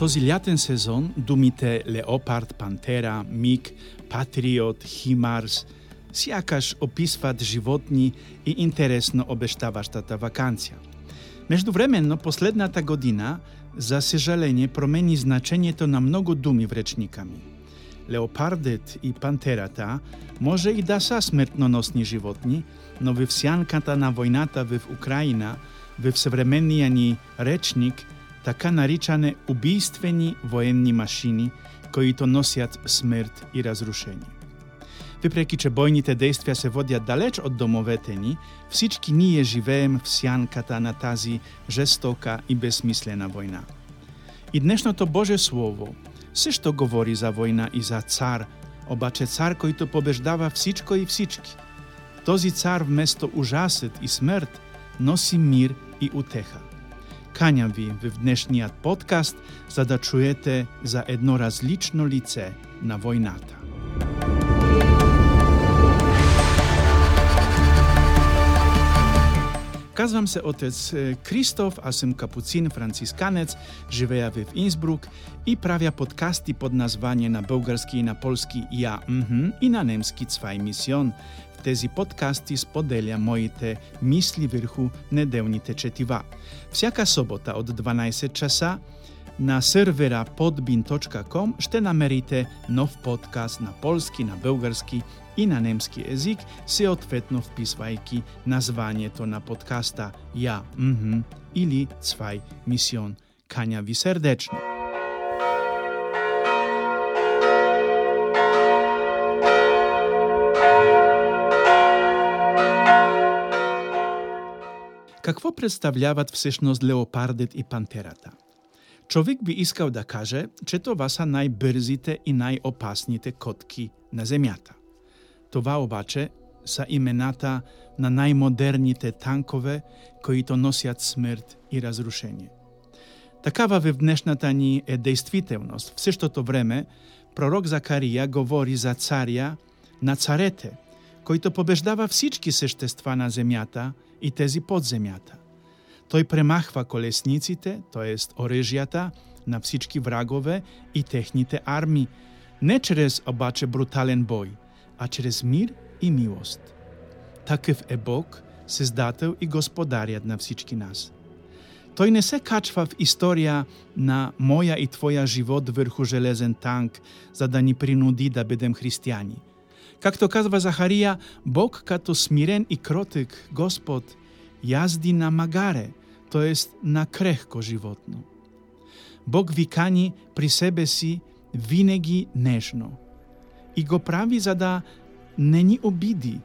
Този лятен сезон думите леопард, пантера, мик, патриот, химарс сякаш описват животни и интересно обештаваштата вакансија. Меѓувременно, последната година, за сежаление, промени значењето на многу думи в речниками. Леопардет и пантерата може и да са смртноносни животни, но во сјанката на војната во Украина, во современниот ни речник – така наричане убийствени военни машини, кои-то носиат смрт и разрушение. Випреки че бојните действија се водят далеч од домовете ни, всички ние живеем в сјанката на тази жестока и безсмислена војна. И днешното Боже Слово се што говори за војна и за цар, обаче цар којто побеждава всичко и всички. Този цар вместо ужасет и смрт носи мир и утеха. Канјам ви в днешниот подкаст за да чуете за едно различно лице на војната. Казвам се отец Кристоф, а сум капуцин францисканец, живеја в Инсбрук и правя подкасти под назвање на български и на полски ја мхм и на немски Цвај мисион, тези подкасти споделя моите мисли врху неделните четива. Всяка собота од 12 часа на сервера podbin.com ще намерите нов подкаст на полски, на български и на немски език, се ответно вписвајки назвањето на подкаста Ја, мхм, или Цвај мисион. Канја ви сердечно! Какво представляват всешност леопардет и пантерата? Човек би искал да каже, че това са најбрзите и најопасните котки на земјата. Това обаче са имената на најмодерните танкове кои-то смрт и разрушение. Такава в днешната ни е действителност. В същото време, пророк Закарија говори за царја на царете, който побеждава всички същества на земјата и тези под земјата. Тој премахва колесниците, тоест орежјата, на всички врагове и техните арми, не чрез обаче брутален бој, а чрез мир и милост. Такъв е Бог, Сездател и Господарят на всички нас. Тој не се качва в историја на моја и твоја живот врху железен танк, за да ни принуди да бидем христијани – Както казва Захарија, Бог като смирен и кротик Господ јазди на магаре, тоест на крехко животно. Бог ви кани при себе си винеги нежно и го прави за да не ни обиди,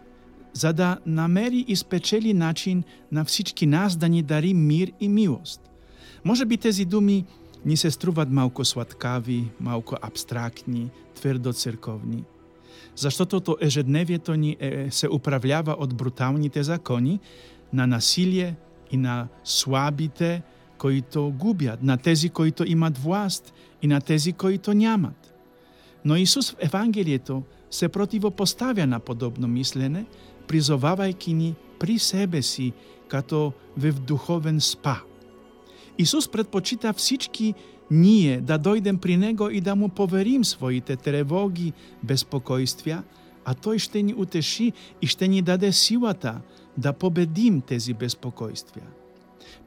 за да намери и спечели начин на всички нас да ни дари мир и милост. Може би тези думи ни се струват малко сладкави, малко абстрактни, тврдо церковни – Защото то ежедневието ни е, се управлява од бруталните закони на насилие и на слабите кои то губят, на тези кои то имат власт и на тези кои то нямат. Но Исус в Евангелието се противопоставя на подобно мислене, призовавајќи ни при себе си като в духовен спа. Исус предпочита всички ние да дојдем при Него и да Му поверим своите тревоги, беспокојствија, а Тој ще ни утеши и ще ни даде силата да победим тези беспокојства.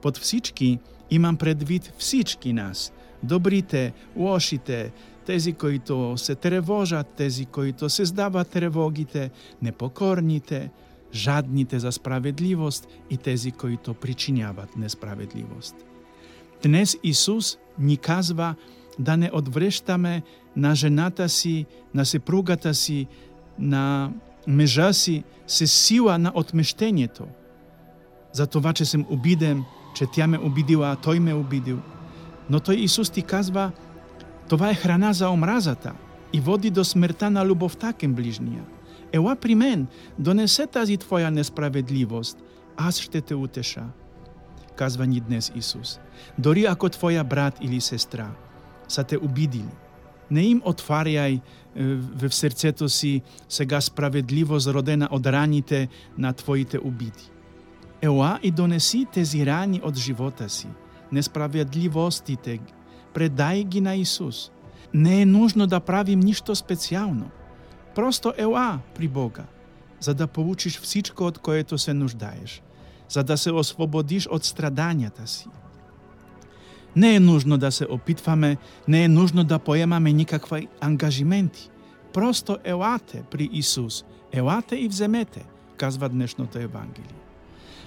Под всички имам предвид всички нас, добрите, лошите, тези които се тревожат, тези които се здават тревогите, непокорните, жадните за справедливост и тези които причиняват несправедливост. Днес Исус ни казва да не одврещаме на жената си, на сепругата си, на межа си се сила на отмештението. За това, че съм обиден, че тя ме обидила, а той ме обидил. Но той Исус ти казва, това е храна за омразата и води до смртта на любовта към ближния. Ела при мен, донесе тази твоя несправедливост, аз ще те утеша казва ни днес Исус. Дори ако твоја брат или сестра са те обидили, не им отварјај в срцето си сега справедливо зародена од раните на твоите обиди. Еоа и донеси тези рани од живота си, несправедливостите, предај ги на Исус. Не е нужно да правим ништо специјално. Просто еуа при Бога, за да получиш всичко од което се нуждаеш, за да се освободиш од страдањата си. Не е нужно да се опитваме, не е нужно да поемаме никакви ангажименти. Просто елате при Исус, елате и вземете, казва днешното Евангелие.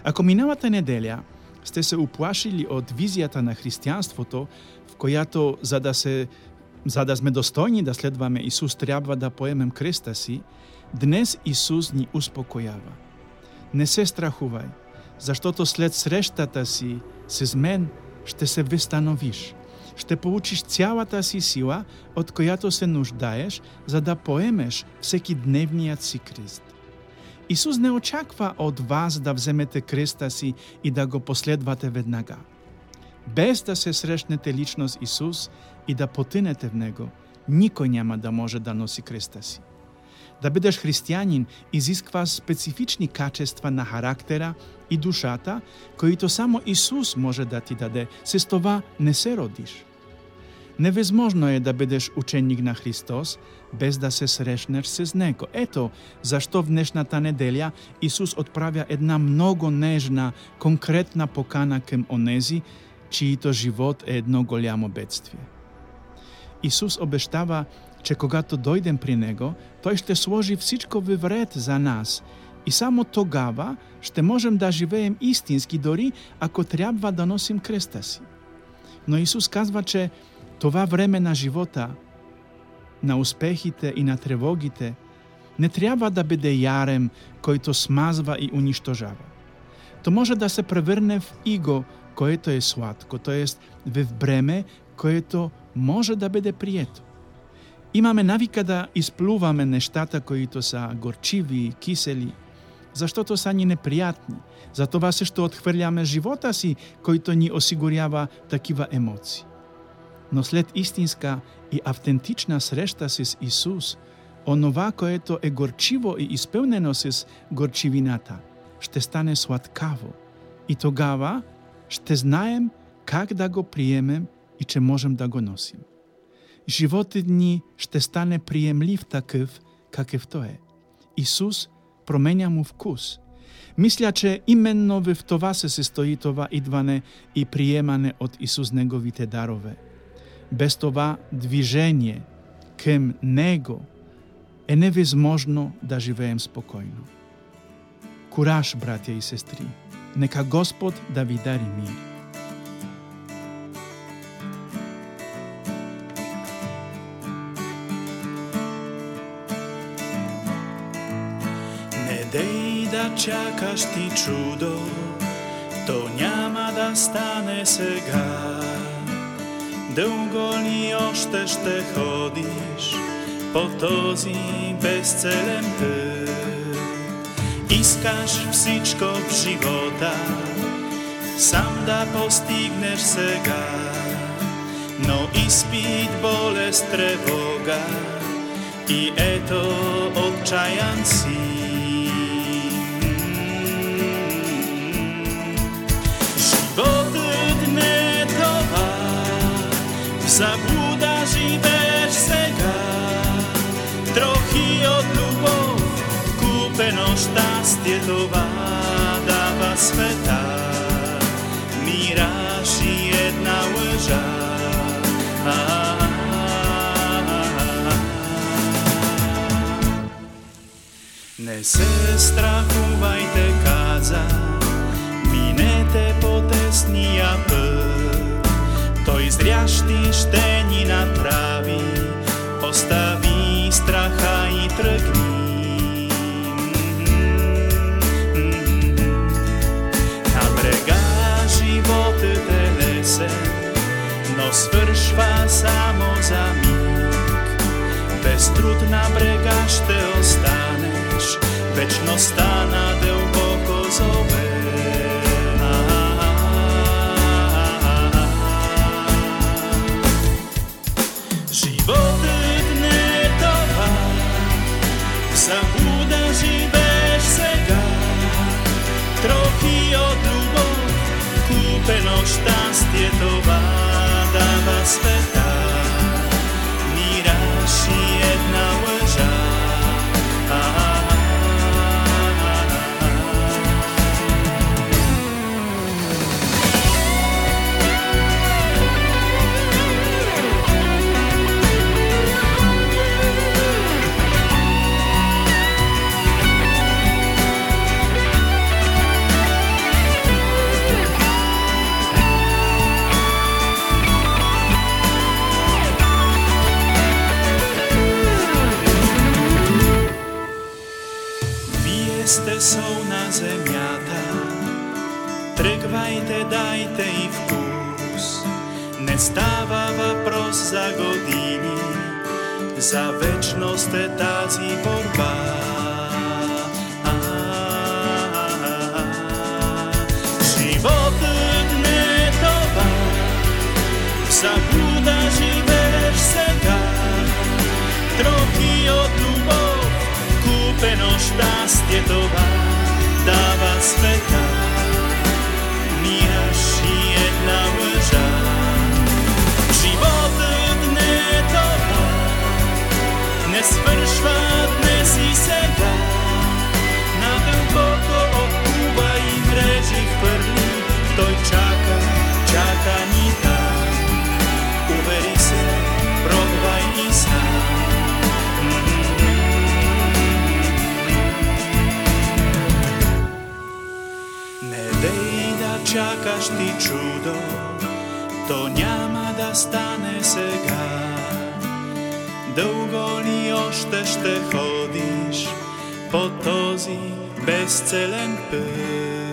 Ако миналата неделја сте се уплашили од визијата на христијанството, в којато за да се за да сме достојни да следваме Исус треба да поемем креста си, днес Исус ни успокојава. Не се страхувај, заштото след срештата си се мен ще се вестановиш. Ще получиш цялата си сила, од којато се нуждаеш, за да поемеш всеки дневниот си крест. Исус не очаква од вас да вземете креста си и да го последвате веднага. Без да се срещнете лично с Исус и да потинете в Него, никој няма да може да носи креста си. Да бидеш христијанин изисква специфични качества на характера и душата, кои само Исус може да ти даде, се с това не се родиш. Невезможно е да бидеш ученик на Христос без да се срещнеш с Него. Ето зашто в днешната неделя Исус отправя една многу нежна, конкретна покана кем онези, чието живот е едно голямо бедствие. Исус обещава, че когато дојдем при Него, Тој ще сложи всичко во вред за нас и само тогава ще можем да живеем истински дори ако трябва да носим креста си. Но Исус казва, че това време на живота, на успехите и на тревогите, не трябва да биде ярем който смазва и уништожава. То може да се превърне в иго, което е сладко, то в бреме, което може да биде прието. Имаме навика да исплуваме нештата кои се горчиви, кисели, заштото са ни непријатни. Затоа се што отхврляме живота си, којто ни осигурява такива емоции. Но след истинска и автентична срешта с Исус, онова което е горчиво и исполнено с горчивината, ще стане сладкаво. И тогава ще знаем как да го приемем и че можем да го носим животот ни ще стане приемлив такъв, какъв той е. Исус променя му вкус. Мисля, че именно в това се състои това идване и приемане от Исус Неговите дарове. Без това движение към Него е невъзможно да живеем спокойно. Кураж, братя и сестри! Нека Господ да ви дари мир. Дей да чакаш ти чудо, то няма да стане сега. Дълго ли още ще ходиш по този безцелен път? Искаш всичко в живота, сам да постигнеш сега, но изпит болест тревога и ето отчаян си. Zabúdaš i bež sega, trochy od ľubov, kúpeno šťastie to dáva sveta. Miráš jedna lža, Ne se strahuvajte káza, minete potesní a každý štení napraví, ostaví stracha i trkní. Nabregá život tenese, no svršva samo za mig. Bez trud na bregaš te ostaneš, večno stana del pokozov Животот не е тоа, само да живееш сега. Трохи од любов, купено штастје това дава света. тръгвайте, дайте и вкус. Не става въпрос за години, за вечност е тази борба. Животът не е това, в заблуда живееш сега, трохи от любов, купено щастие това дава света. Не свършва днес и сега. Надълбоко обкува и мрежи хвърли, той чака, чака ни там. Увери се, пробвай и сам. Не дей да чакаш ти чудо, то няма да стане сега. Долго ли още ще ходиш по този безцелен път?